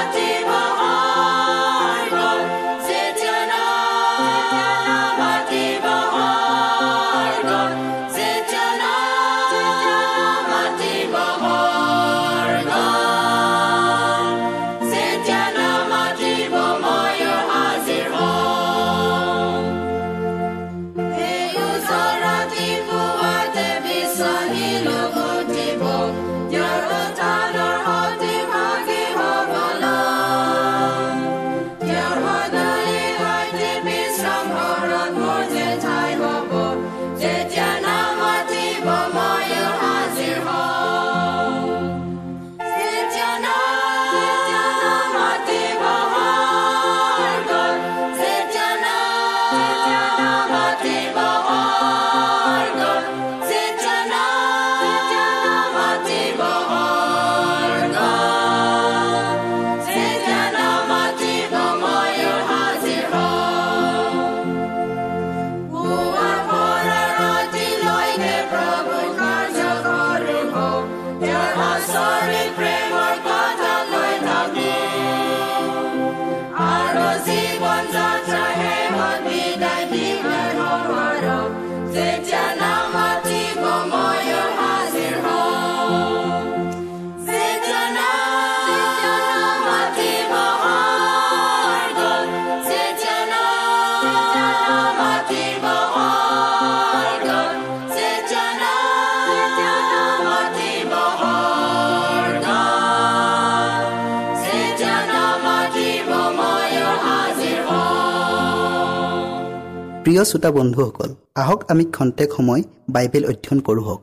Fatima. প্ৰিয় শ্ৰোতা বন্ধুসকল আহক আমি খন্তেক সময় বাইবেল অধ্যয়ন কৰোঁ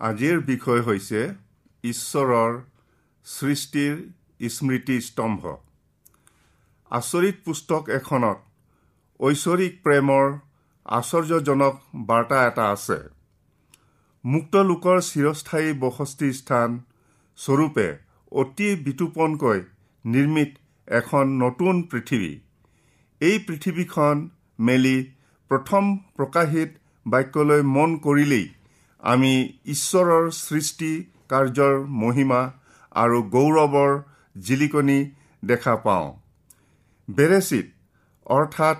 আজিৰ বিষয় হৈছে ঈশ্বৰৰ সৃষ্টিৰ স্মৃতি স্তম্ভ। আচৰিত পুস্তক এখনত ঐশ্বৰিক প্ৰেমৰ আশ্চৰ্যজনক বাৰ্তা এটা আছে। মুক্ত লোকৰ চিৰস্থায়ী বসতি স্থান স্বৰূপে অতি বিতোপনকৈ নিৰ্মিত এখন নতুন পৃথিৱী। এই পৃথিৱীখন মেলি প্ৰথম প্ৰকাশিত বাক্যলৈ মন কৰিলেই আমি ঈশ্বৰৰ সৃষ্টি কাৰ্যৰ মহিমা আৰু গৌৰৱৰ জিলিকনি দেখা পাওঁ। বেৰেচিত অৰ্থাৎ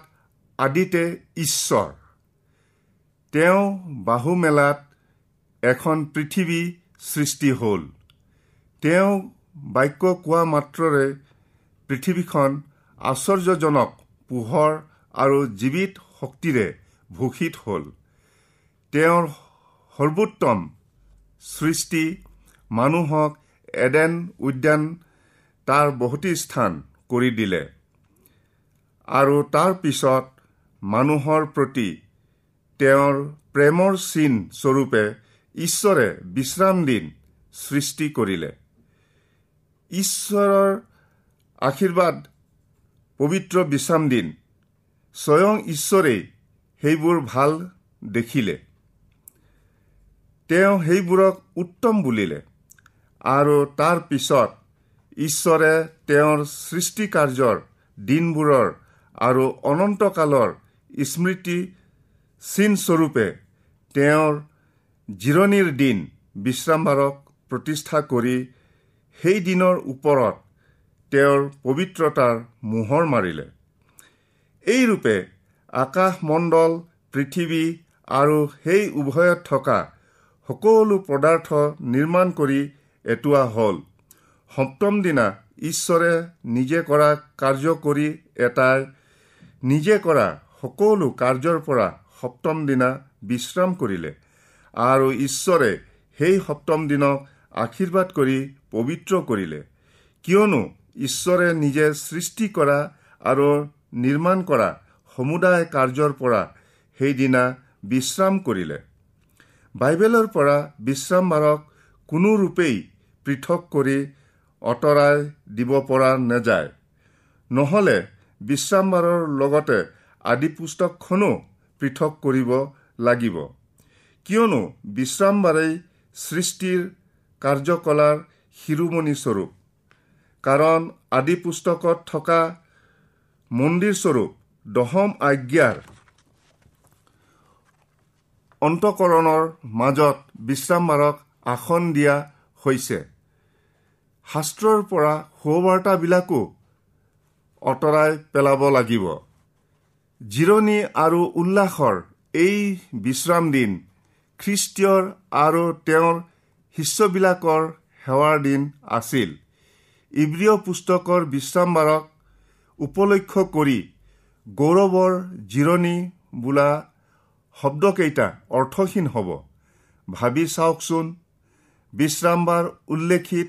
আদিতে ঈশ্বৰ। তেওঁ বাহু মেলাত এখন পৃথিৱী সৃষ্টি হ'ল। তেওঁ বাক্য কোৱা মাত্ৰৰে পৃথিৱীখন আশ্চৰ্যজনক পোহৰ আৰু জীৱিত শক্তিৰে ভূষিত হ'ল। তেওঁৰ সৰ্বোত্তম সৃষ্টি মানুহক এডেন উদ্যান তাৰ বহুতি স্থান কৰি দিলে আৰু তাৰ পিছত মানুহৰ প্ৰতি তেওঁৰ প্ৰেমৰ চিন স্বৰূপে ঈশ্বৰে বিশ্ৰাম দিন সৃষ্টি কৰিলে। ঈশ্বৰৰ আশীৰ্বাদ পবিত্ৰ বিশ্ৰাম দিন। স্বয়ং ঈশ্বৰেই সেইবোৰ ভাল দেখিলে। তেওঁ সেইবোৰক উত্তম বুলিলে আৰু তাৰ পিছত ঈশ্বৰে তেওঁৰ সৃষ্টি কাৰ্যৰ দিনবোৰৰ আৰু অনন্তকালৰ স্মৃতি চিনস্বৰূপে তেওঁৰ জিৰণিৰ দিন বিশ্ৰামবাৰক প্ৰতিষ্ঠা কৰি সেই দিনৰ ওপৰত তেওঁৰ পবিত্ৰতাৰ মোহৰ মাৰিলে। এইৰূপে আকাশমণ্ডল পৃথিৱী আৰু সেই উভয়ত থকা সকলো পদাৰ্থ নিৰ্মাণ কৰি এটোৱা হ'ল। সপ্তম দিনা ঈশ্বৰে নিজে কৰা কাৰ্য কৰি এটাই নিজে কৰা সকলো কাৰ্যৰ পৰা সপ্তম দিনা বিশ্ৰাম কৰিলে। আৰু ঈশ্বৰে সেই সপ্তম দিনক আশীৰ্বাদ কৰি পবিত্ৰ কৰিলে। কিয়নো ঈশ্বৰে নিজে সৃষ্টি কৰা আৰু নিৰ্মাণ কৰা সমুদায় কাৰ্যৰ পৰা সেইদিনা বিশ্ৰাম কৰিলে। বাইবেলৰ পৰা বিশ্ৰামবাৰক কোনো ৰূপেই পৃথক কৰি আঁতৰাই দিব পৰা নাযায়। নহ'লে বিশ্ৰামবাৰৰ লগতে আদি পুস্তকখনো পৃথক কৰিব লাগিব। কিয়নো বিশ্ৰামবাৰেই সৃষ্টিৰ কাৰ্যকলাৰ শিৰোমণি স্বৰূপ। কাৰণ আদি পুস্তকত থকা মন্দিৰ স্বৰূপ দশম আজ্ঞাৰ অন্তকৰণৰ মাজত বিশ্ৰামবাৰক আসন দিয়া হৈছে। শাস্ত্ৰৰ পৰা সুবাৰ্তাবিলাকো আঁতৰাই পেলাব লাগিব। জিৰণি আৰু উল্লাসৰ এই বিশ্ৰাম দিন খ্ৰীষ্টীয়ৰ আৰু তেওঁৰ শিষ্যবিলাকৰ সেৱাৰ দিন আছিল। ইব্ৰিয় পুস্তকৰ বিশ্ৰামবাৰক উপলক্ষ্য কৰি গৌৰৱৰ জিৰণি বোলা শব্দকেইটা অৰ্থহীন হ'ব। ভাবি চাওকচোন বিশ্ৰামবাৰ উল্লেখিত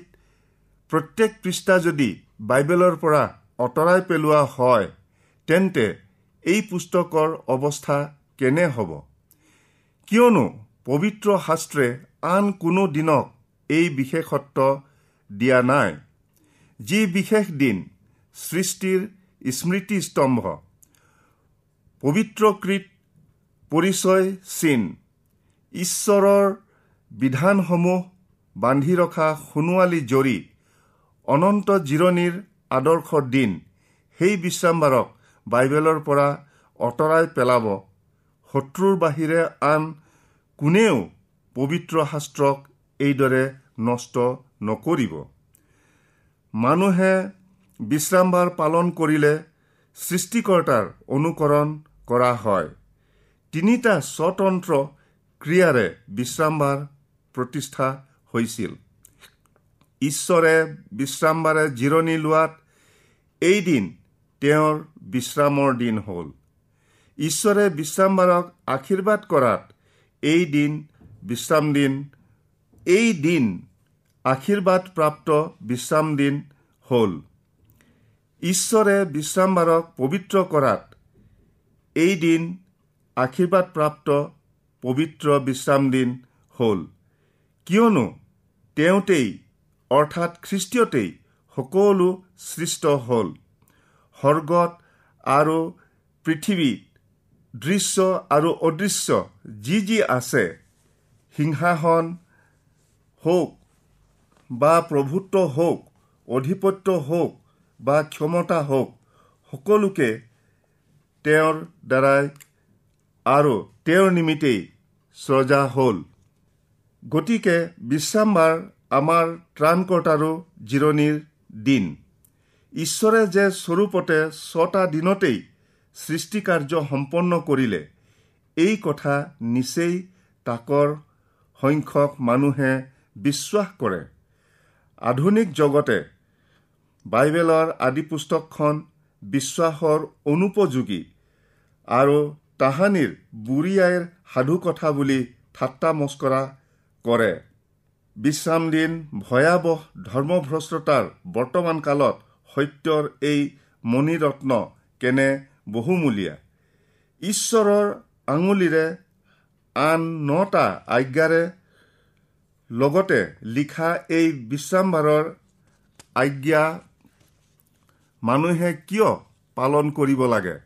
প্ৰত্যেক পৃষ্ঠা যদি বাইবেলৰ পৰা আঁতৰাই পেলোৱা হয় তেন্তে এই পুস্তকৰ অৱস্থা কেনে হ'ব? কিয়নো পবিত্ৰ শাস্ত্ৰে আন কোনো দিনক এই বিশেষত্ব দিয়া নাই। যি বিশেষ দিন সৃষ্টিৰ স্মৃতিস্তম্ভ পবিত্ৰকৃত পৰিচয় চিন ঈশ্বৰৰ বিধানসমূহ বান্ধি ৰখা সোণোৱালী জৰি অনন্ত জিৰণিৰ আদৰ্শ দিন সেই বিশ্ৰামবাৰক বাইবেলৰ পৰা আঁতৰাই পেলাব। শত্ৰুৰ বাহিৰে আন কোনেও পবিত্ৰ শাস্ত্ৰক এইদৰে নষ্ট নকৰিব। মানুহে বিশ্ৰামবাৰ পালন কৰিলে সৃষ্টিকৰ্তাৰ অনুকৰণ কৰা হয়। তিনিটা স্বতন্ত্ৰ ক্ৰিয়াৰে বিশ্ৰামবাৰ প্ৰতিষ্ঠা হৈছিল। ঈশ্বৰে বিশ্ৰামবাৰে জিৰণি লোৱাত এই দিন তেওঁৰ বিশ্ৰামৰ দিন হ'ল। ঈশ্বৰে বিশ্ৰামবাৰক আশীৰ্বাদ কৰাত এই দিন বিশ্ৰাম দিন এই দিন আশীৰ্বাদপ্ৰাপ্ত বিশ্ৰাম দিন হ'ল। ঈশ্বৰে বিশ্ৰামবাৰক পবিত্ৰ কৰাত এই দিন আশীৰ্বাদপ্ৰাপ্ত পবিত্ৰ বিশ্ৰাম দিন হ'ল। কিয়নো তেওঁতেই অৰ্থাৎ খ্ৰীষ্টীয়তেই সকলো সৃষ্ট হ'ল। স্বৰ্গত আৰু পৃথিৱীত দৃশ্য আৰু অদৃশ্য যি যি আছে সিংহাসন হওক বা প্ৰভুত্ব হওক অধিপত্য হওক বা ক্ষমতা হওক সকলোকে তেওঁৰ দ্বাৰাই আৰু তেওঁৰ নিমিত্তেই স্ৰজা হ'ল। গতিকে বিশ্ৰামবাৰ আমাৰ ত্ৰাণকৰ্তাৰো জিৰণিৰ দিন। ঈশ্বৰে যে স্বৰূপতে ছটা দিনতেই সৃষ্টিকাৰ্য সম্পন্ন কৰিলে এই কথা নিচেই তাকৰ সংখ্যক মানুহে বিশ্বাস কৰে। আধুনিক জগতে বাইবেলৰ আদি পুস্তকখন বিশ্বাসৰ অনুপযোগী আৰু তাহানিৰ বুঢ়ী আইৰ সাধু কথা বুলি ঠাট্টা মস্কৰা কৰে। বিশ্ৰাম দিন ভয়াৱহ ধৰ্মভ্ৰষ্টতাৰ বৰ্তমান কালত সত্যৰ এই মণিৰত্ন কেনে বহুমূলীয়া? ঈশ্বৰৰ আঙুলিৰে আন নটা আজ্ঞাৰে লগতে লিখা এই বিশ্ৰামবাৰৰ আজ্ঞা মানুহে কিয় পালন কৰিব লাগে?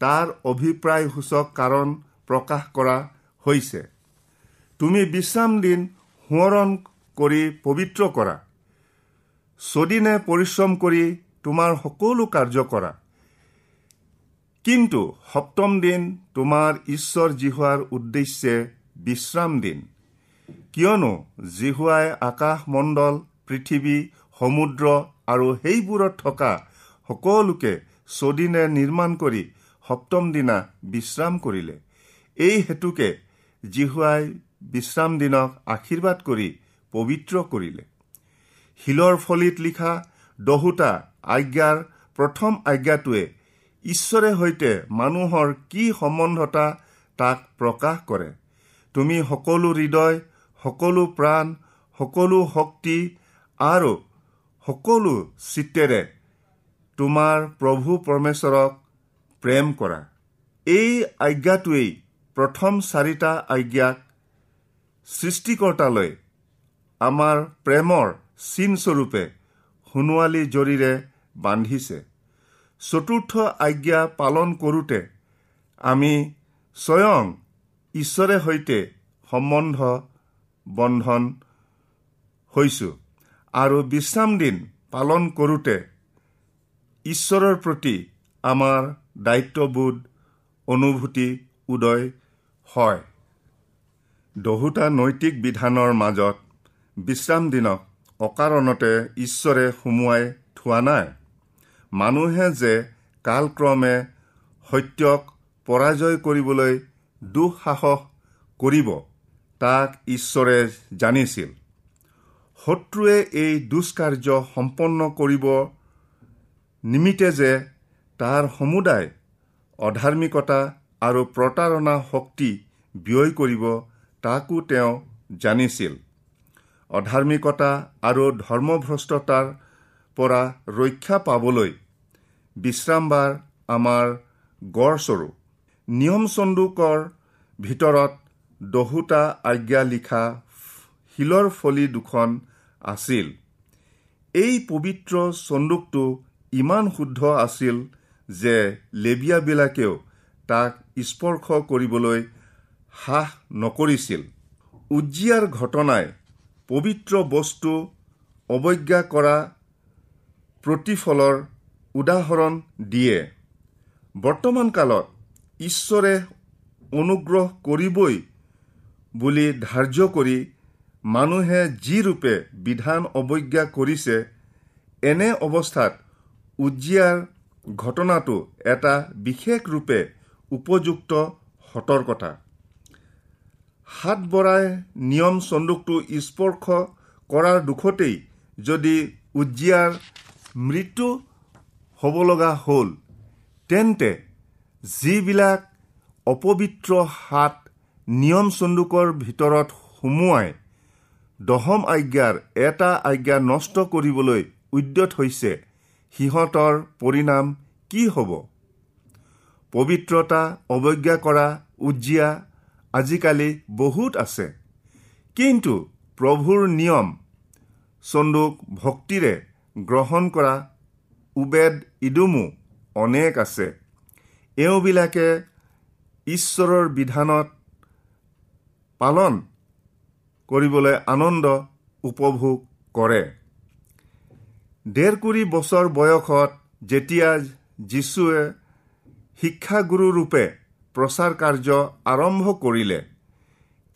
তাৰ অভিপ্ৰায়সূচক কাৰণ প্ৰকাশ কৰা হৈছে। তুমি বিশ্ৰাম দিন সোঁৱৰণ কৰি পবিত্ৰ কৰা। ছদিনে পৰিশ্ৰম কৰি তোমাৰ সকলো কাৰ্য কৰা। কিন্তু সপ্তম দিন তোমাৰ ঈশ্বৰ জিহুৱাৰ উদ্দেশ্যে বিশ্ৰাম দিন। কিয়নো জিহুৱাই আকাশমণ্ডল পৃথিৱী সমুদ্ৰ আৰু সেইবোৰত থকা সকলোকে ছদিনে নিৰ্মাণ কৰি সপ্তম দিনা বিশ্ৰাম কৰিলে। এই হেতুকে জিহুৱাই বিশ্ৰাম দিনক আশীৰ্বাদ কৰি পবিত্ৰ কৰিলে। শিলৰ ফলিত লিখা দহোটা আজ্ঞাৰ প্ৰথম আজ্ঞাটোৱে ঈশ্বৰে সৈতে মানুহৰ কি সম্বন্ধতা তাক প্ৰকাশ কৰে। তুমি সকলো হৃদয় সকলো প্ৰাণ সকলো শক্তি আৰু সকলো চিত্তেৰে তোমাৰ প্ৰভু পৰমেশ্বৰক প্ৰেম কৰা। এই আজ্ঞাটোৱেই প্ৰথম চাৰিটা আজ্ঞাক সৃষ্টিকৰ্তালৈ আমাৰ প্ৰেমৰ চিনস্বৰূপে সোণোৱালী জৰিৰে বান্ধিছে। চতুৰ্থ আজ্ঞা পালন কৰোঁতে আমি স্বয়ং ঈশ্বৰে সৈতে সম্বন্ধ বন্ধন হৈছোঁ। আৰু বিশ্ৰাম দিন পালন কৰোঁতে ঈশ্বৰৰ প্ৰতি আমাৰ দায়িত্ববোধ অনুভূতি উদয় হয়। দহোটা নৈতিক বিধানৰ মাজত বিশ্ৰাম দিনক অকাৰণতে ঈশ্বৰে সুমুৱাই থোৱা নাই। মানুহে যে কালক্ৰমে সত্যক পৰাজয় কৰিবলৈ দুঃসাহস কৰিব তাক ঈশ্বৰে জানিছিল। শত্ৰুৱে এই দুষ্কাৰ্য সম্পন্ন কৰিব নিমিত্তে যে তাৰ সমুদায় অধাৰ্মিকতা আৰু প্ৰতাৰণা শক্তি ব্যয় কৰিব তাকো তেওঁ জানিছিল। অধাৰ্মিকতা আৰু ধৰ্মভ্ৰষ্টতাৰ পৰা ৰক্ষা পাবলৈ বিশ্ৰামবাৰ আমাৰ গড়স্বৰূপ নিয়ম চন্দুকৰ ভিতৰত দহোটা আজ্ঞা লিখা শিলৰ ফলি দুখন আছিল। এই পবিত্ৰ চন্দুকটো ইমান শুদ্ধ আছিল যে লেবিয়াবিলাকেও তাক স্পৰ্শ কৰিবলৈ হ্ৰাস নকৰিছিল। উজ্জিয়াৰ ঘটনাই পবিত্ৰ বস্তু অৱজ্ঞা কৰা প্ৰতিফলৰ উদাহৰণ দিয়ে। বৰ্তমান কালত ঈশ্বৰে অনুগ্ৰহ কৰিবই বুলি ধাৰ্য কৰি মানুহে যি ৰূপে বিধান অৱজ্ঞা কৰিছে এনে অৱস্থাত উজ্জিয়াৰ ঘটনাটো এটা বিশেষ ৰূপে উপযুক্ত সতৰ্কতা। হাত বৰাই নিয়ম চন্দুকটো স্পৰ্শ কৰাৰ দুখতেই যদি উজ্জিয়াৰ মৃত্যু হ'ব লগা হ'ল তেন্তে যিবিলাক অপবিত্ৰ হাত নিয়ম চন্দুকৰ ভিতৰত সুমুৱাই দহম আজ্ঞাৰ এটা আজ্ঞা নষ্ট কৰিবলৈ উদ্যত হৈছে সিহঁতৰ পৰিণাম কি হ'ব? পবিত্ৰতা অৱজ্ঞা কৰা উজ্জিয়া আজিকালি বহুত আছে। কিন্তু প্ৰভুৰ নিয়ম চন্দুক ভক্তিৰে গ্ৰহণ কৰা উবেদ ইডুমো অনেক আছে। এওঁবিলাকে ঈশ্বৰৰ বিধানত পালন কৰিবলৈ আনন্দ উপভোগ কৰে। ডেৰ কুৰি বছৰ বয়সত যেতিয়া যীশুৱে শিক্ষাগুৰুৰূপে প্ৰচাৰ কাৰ্য আৰম্ভ কৰিলে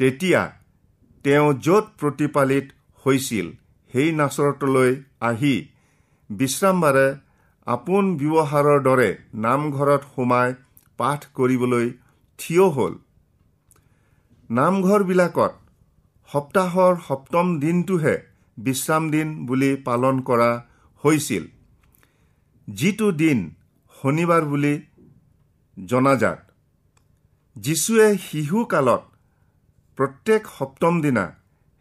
তেতিয়া তেওঁ য'ত প্ৰতিপালিত হৈছিল সেই নাচৰতলৈ আহি বিশ্ৰামবাৰে আপোন ব্যৱহাৰৰ দৰে নামঘৰত সোমাই পাঠ কৰিবলৈ থিয় হ'ল। নামঘৰবিলাকত সপ্তাহৰ সপ্তম দিনটোহে বিশ্ৰাম দিন বুলি পালন কৰা হৈছিল। যিটো দিন শনিবাৰ বুলি জনাজাত। যীশুৱে শিশুকালত প্ৰত্যেক সপ্তম দিনা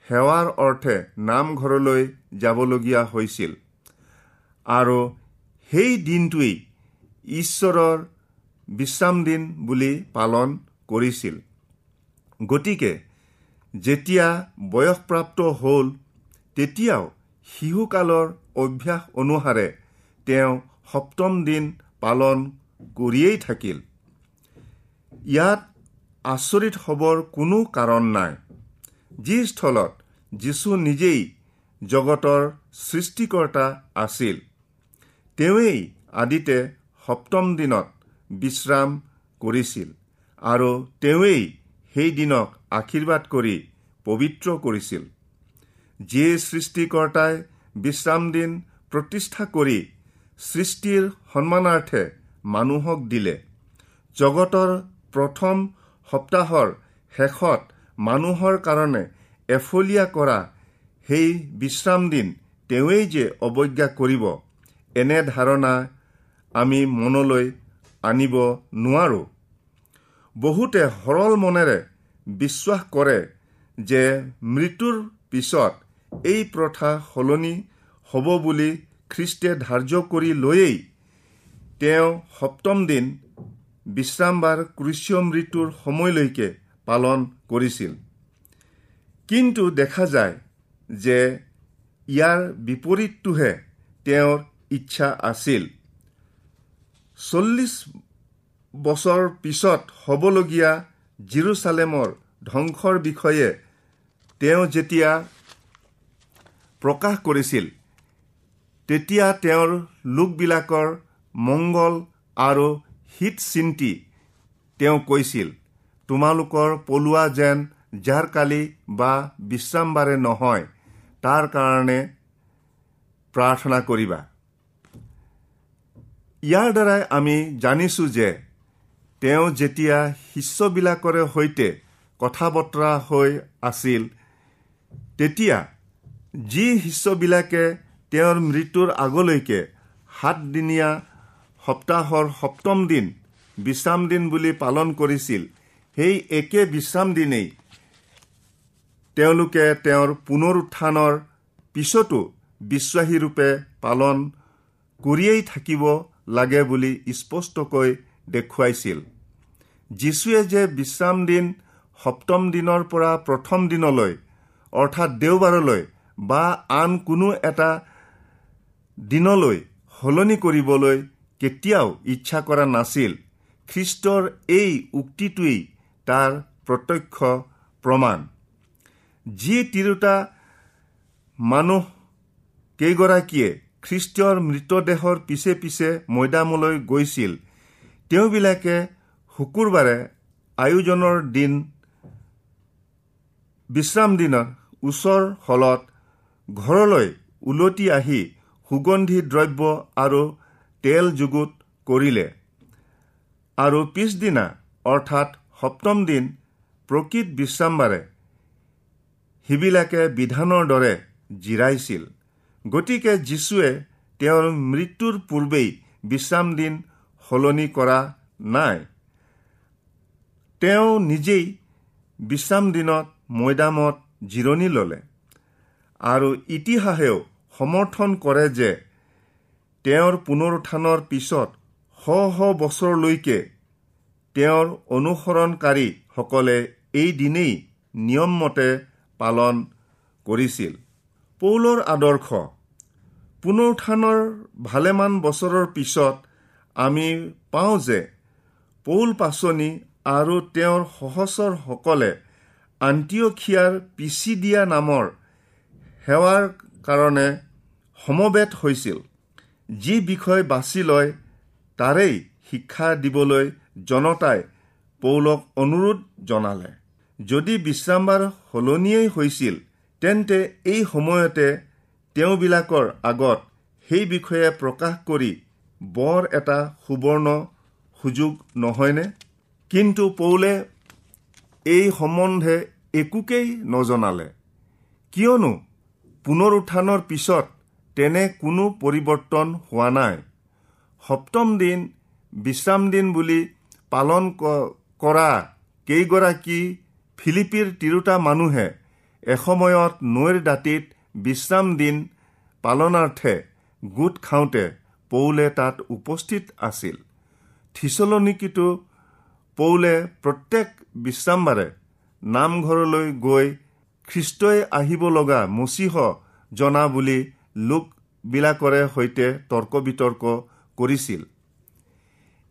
সেৱাৰ অৰ্থে নামঘৰলৈ যাবলগীয়া হৈছিল আৰু সেই দিনটোৱেই ঈশ্বৰৰ বিশ্ৰাম দিন বুলি পালন কৰিছিল। গতিকে যেতিয়া বয়সপ্ৰাপ্ত হ'ল তেতিয়াও শিশুকালৰ অভ্যাস অনুসাৰে তেওঁ সপ্তম দিন পালন কৰিয়েই থাকিল। ইয়াত আচৰিত হ'বৰ কোনো কাৰণ নাই যি স্থলত যীশু নিজেই জগতৰ সৃষ্টিকৰ্তা আছিল। তেওঁৱেই আদিতে সপ্তম দিনত বিশ্ৰাম কৰিছিল আৰু তেওঁৱেই সেই দিনক আশীৰ্বাদ কৰি পবিত্ৰ কৰিছিল। যিয়ে সৃষ্টিকৰ্তাই বিশ্ৰাম দিন প্ৰতিষ্ঠা কৰি সৃষ্টিৰ সন্মানাৰ্থে মানুহক দিলে। জগতৰ প্ৰথম সপ্তাহৰ শেষত মানুহৰ কাৰণে এফলীয়া কৰা সেই বিশ্ৰাম দিন তেওঁৱেই যে অৱজ্ঞা কৰিব এনে ধাৰণা আমি মনলৈ আনিব নোৱাৰোঁ। বহুতে সৰল মনেৰে বিশ্বাস কৰে যে মৃত্যুৰ পিছত এই প্ৰথা সলনি হ'ব বুলি খ্ৰীষ্টে ধাৰ্য কৰি লৈয়েই তেওঁ সপ্তম দিন বিশ্ৰামবাৰ ক্ৰুচীয় মৃত্যুৰ সময়লৈকে পালন কৰিছিল। কিন্তু দেখা যায় যে ইয়াৰ বিপৰীতটোহে তেওঁৰ ইচ্ছা আছিল। চল্লিছ বছৰ পিছত হ'বলগীয়া জিৰচালেমৰ ধ্বংসৰ বিষয়ে তেওঁ যেতিয়া প্ৰকাশ কৰিছিল তেতিয়া তেওঁৰ লোকবিলাকৰ মংগল আৰু হিত চিন্তি তেওঁ কৈছিল তোমালোকৰ পলোৱা যেন যাৰ কালি বা বিশ্ৰামবাৰে নহয় তাৰ কাৰণে প্ৰাৰ্থনা কৰিবা ইয়াৰ দ্বাৰাই আমি জানিছোঁ যে তেওঁ যেতিয়া শিষ্যবিলাকৰে সৈতে কথা বতৰা হৈ আছিল তেতিয়া যি শিষ্যবিলাকে তেওঁৰ মৃত্যুৰ আগলৈকে সাতদিনীয়া সপ্তাহৰ সপ্তম দিন বিশ্ৰাম দিন বুলি পালন কৰিছিল সেই একে বিশ্ৰাম দিনেই তেওঁলোকে তেওঁৰ পুনৰ উত্থানৰ পিছতো বিশ্বাসীৰূপে পালন কৰিয়েই থাকিব লাগে বুলি স্পষ্টকৈ দেখুৱাইছিল। যীশুৱে যে বিশ্ৰাম দিন সপ্তম দিনৰ পৰা প্ৰথম দিনলৈ অৰ্থাৎ দেওবাৰলৈ বা আন কোনো এটা দিনলৈ সলনি কৰিবলৈ কেতিয়াও ইচ্ছা কৰা নাছিল খ্ৰীষ্টৰ এই উক্তিটোৱেই তাৰ প্ৰত্যক্ষ প্ৰমাণ। যি তিৰোতা মানুহ কেইগৰাকীয়ে খ্ৰীষ্টৰ মৃতদেহৰ পিছে পিছে মৈদামলৈ গৈছিল তেওঁবিলাকে শুকুৰবাৰে আয়োজনৰ দিন বিশ্ৰাম দিনৰ ওচৰ হলত ঘৰলৈ ওলটি আহি সুগন্ধি দ্ৰব্য আৰু তেল যুগুত কৰিলে। আৰু পিছদিনা অৰ্থাৎ সপ্তম দিন প্ৰকৃত বিশ্ৰামবাৰে সিবিলাকে বিধানৰ দৰে জিৰাইছিল। গতিকে যীশুৱে তেওঁৰ মৃত্যুৰ পূৰ্বেই বিশ্ৰাম দিন সলনি কৰা নাই। তেওঁ নিজেই বিশ্ৰাম দিনত মৈদামত জিৰণি ল'লে আৰু ইতিহাসেও সমৰ্থন কৰে যে তেওঁৰ পুনৰুত্থানৰ পিছত শ শ বছৰলৈকে তেওঁৰ অনুসৰণকাৰীসকলে এই দিনেই নিয়মমতে পালন কৰিছিল। পৌলৰ আদৰ্শ পুনৰুত্থানৰ ভালেমান বছৰৰ পিছত আমি পাওঁ যে পৌল পাচনি আৰু তেওঁৰ সহচৰসকলে আন্তিয়খিয়াৰ পিছিদিয়া নামৰ সেৱাৰ কাৰণে সমবেত হৈছিল যি বিষয় বাছি লয় তাৰেই শিক্ষা দিবলৈ জনতাই পৌলক অনুৰোধ জনালে। যদি বিশ্ৰামবাৰ সলনিয়েই হৈছিল তেন্তে এই সময়তে তেওঁবিলাকৰ আগত সেই বিষয়ে প্ৰকাশ কৰি বৰ এটা সুবৰ্ণ সুযোগ নহয়নে? কিন্তু পৌলে এই সম্বন্ধে একোকেই নজনালে। কিয়নো পুনৰুত্থানৰ পিছত তেনে কোনো পৰিৱৰ্তন হোৱা নাই। সপ্তম দিন বিশ্ৰাম দিন বুলি পালন কৰা কেইগৰাকী ফিলিপিৰ তিৰোতা মানুহে এসময়ত নৈৰ দাঁতিত বিশ্ৰাম দিন পালনাৰ্থে গোট খাওঁতে পৌলে তাত উপস্থিত আছিল। থিচলনিকিতো পৌলে প্ৰত্যেক বিশ্ৰামবাৰে নামঘৰলৈ গৈ খ্ৰীষ্টই আহিব লগা মচীহ জনা বুলি লোকবিলাকৰে সৈতে তৰ্ক বিতৰ্ক কৰিছিল।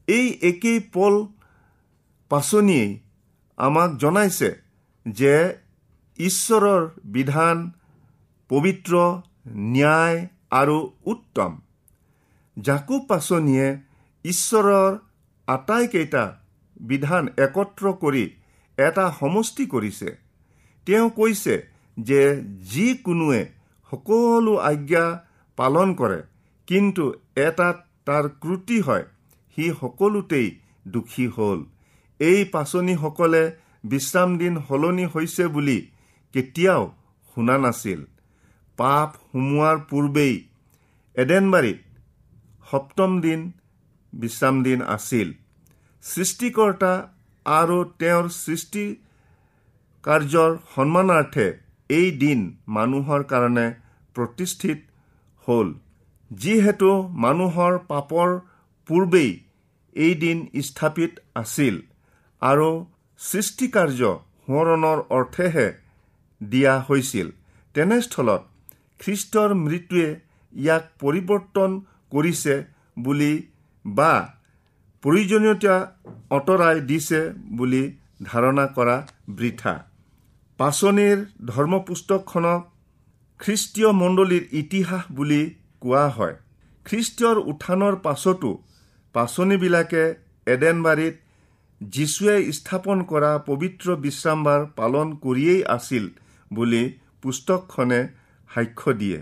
এই একেই পল পাচনিয়েই আমাক জনাইছে যে ঈশ্বৰৰ বিধান পবিত্ৰ ন্যায় আৰু উত্তম। জাকু পাচনিয়ে ঈশ্বৰৰ আটাইকেইটা বিধান একত্ৰ কৰি এটা সমষ্টি কৰিছে। তেওঁ কৈছে যে যিকোনোৱে সকলো আজ্ঞা পালন কৰে কিন্তু এটাত তাৰ ক্ৰুটি হয় সি সকলোতেই দুখী হ'ল। এই পাচনিসকলে বিশ্ৰাম দিন সলনি হৈছে বুলি কেতিয়াও শুনা নাছিল। পাপ সোমোৱাৰ পূৰ্বেই এডেনবাৰীত সপ্তম দিন বিশ্ৰাম দিন আছিল। সৃষ্টিকৰ্তা আৰু তেওঁৰ সৃষ্টি কাৰ্যৰ সন্মানাৰ্থে এই দিন মানুহৰ কাৰণে প্ৰতিষ্ঠিত হ'ল। যিহেতু মানুহৰ পাপৰ পূৰ্বেই এই দিন স্থাপিত আছিল আৰু সৃষ্টিকাৰ্য সোঁৱৰণৰ অৰ্থেহে দিয়া হৈছিল। তেনেস্থলত খ্ৰীষ্টৰ মৃত্যুৱে ইয়াক পৰিৱৰ্তন কৰিছে বুলি বা প্ৰয়োজনীয়তা আঁতৰাই দিছে বুলি ধাৰণা কৰা বৃথা। পাচনিৰ ধৰ্মপুস্তকখনক খ্ৰীষ্টীয় মণ্ডলীৰ ইতিহাস বুলি কোৱা হয়। খ্ৰীষ্টীয়ৰ উত্থানৰ পাছতো পাচনিবিলাকে এডেনবাৰীত যীশুৱে স্থাপন কৰা পবিত্ৰ বিশ্ৰামবাৰ পালন কৰিয়েই আছিল বুলি পুস্তকখনে সাক্ষ্য দিয়ে।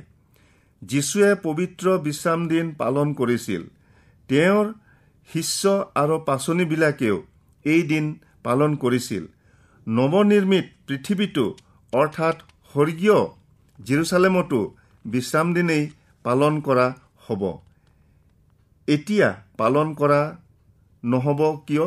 যীশুৱে পবিত্ৰ বিশ্ৰাম দিন পালন কৰিছিল। তেওঁৰ শিষ্য আৰু পাচনিবিলাকেও এই দিন পালন কৰিছিল। নৱনিৰ্মিত পৃথিৱীটো অৰ্থাৎ স্বৰ্গীয় জিৰচালেমতো বিশ্ৰাম দিনেই পালন কৰা হ'ব। এতিয়া পালন কৰা নহ'ব কিয়?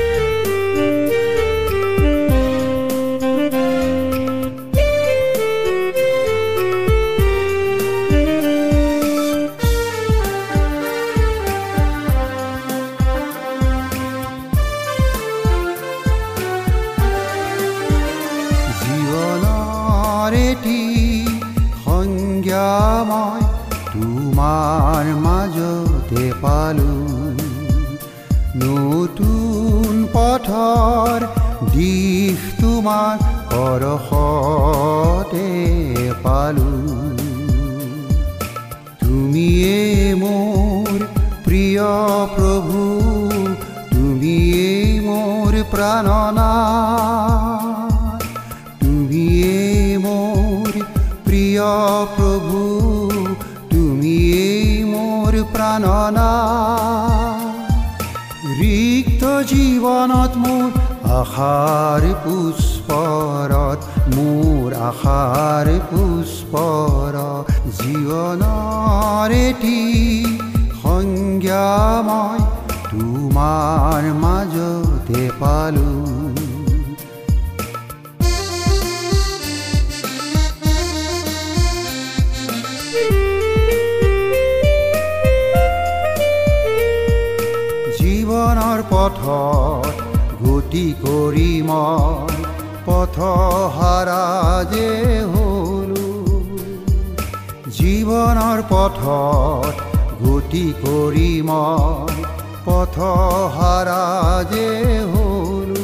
পুষ্পৰত মোৰ আশাৰ পুষ্পৰ জীৱনৰ এটি সংজ্ঞা মই তোমাৰ মাজতে পালোঁ। জীৱনৰ পথত গতি কৰি মই পথ হাৰা যে হলো। জীৱনৰ পথত গতি কৰি মই পথ হাৰা যে হলো।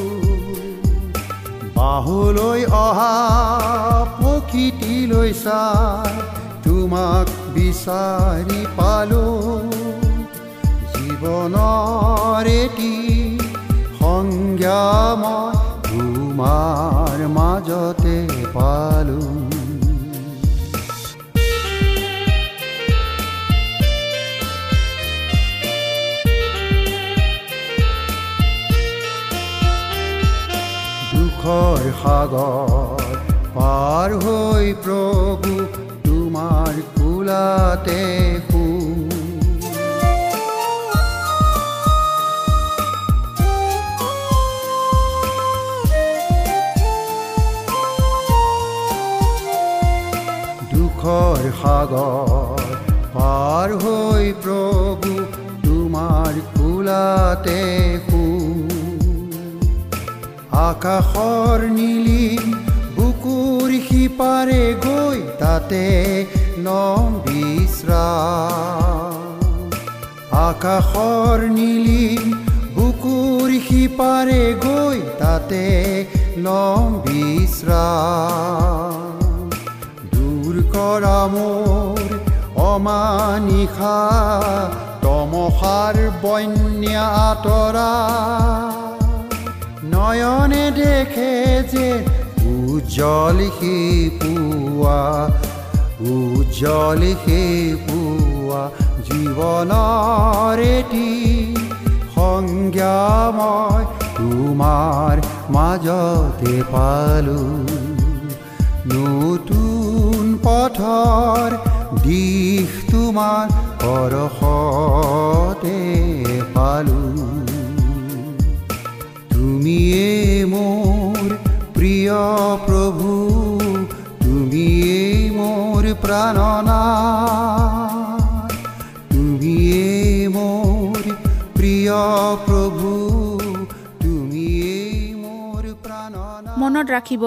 বাহুলৈ অহা প্ৰকৃতিলৈ চাই তোমাক বিচাৰি পালোঁ। জীৱনৰ এটি সংজ্ঞা মই তোমাৰ মাজতে পালোঁ দুখৰ সাগৰ পাৰ হৈ প্ৰভু তোমাৰ কোলাতে দুখৰ সাগৰ পাৰ হৈ প্ৰভু তোমাৰ কোলাতে শুম আকাশৰ নীলিম বুকুৰ সিপাৰে গৈ তাতে লম বিশ্ৰাম আকাশৰ নীলিম বুকুৰ সিপাৰে গৈ তাতে বিশ্ৰাম দূৰ কৰা মোৰ অমানিশা তমসাৰ বন্যা আঁতৰা নয়নে দেখে যে উজ্জ্বল সি পুৱা উজ্জ্বল সি পুৱা জীৱনৰ এটি সংজ্ঞা মই তোমাৰ মাজতে পালো। নতুন পথৰ দিশ তোমাৰ পৰশতে পালো। তুমিয়ে মোৰ প্ৰিয় প্ৰভু তুমিয়ে মোৰ প্ৰাণনা। তুমিয়ে মোৰ প্ৰিয় প্ৰভু মনত ৰাখিব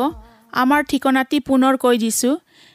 আমাৰ ঠিকনাটি পুনৰ কৈ দিছোঁ।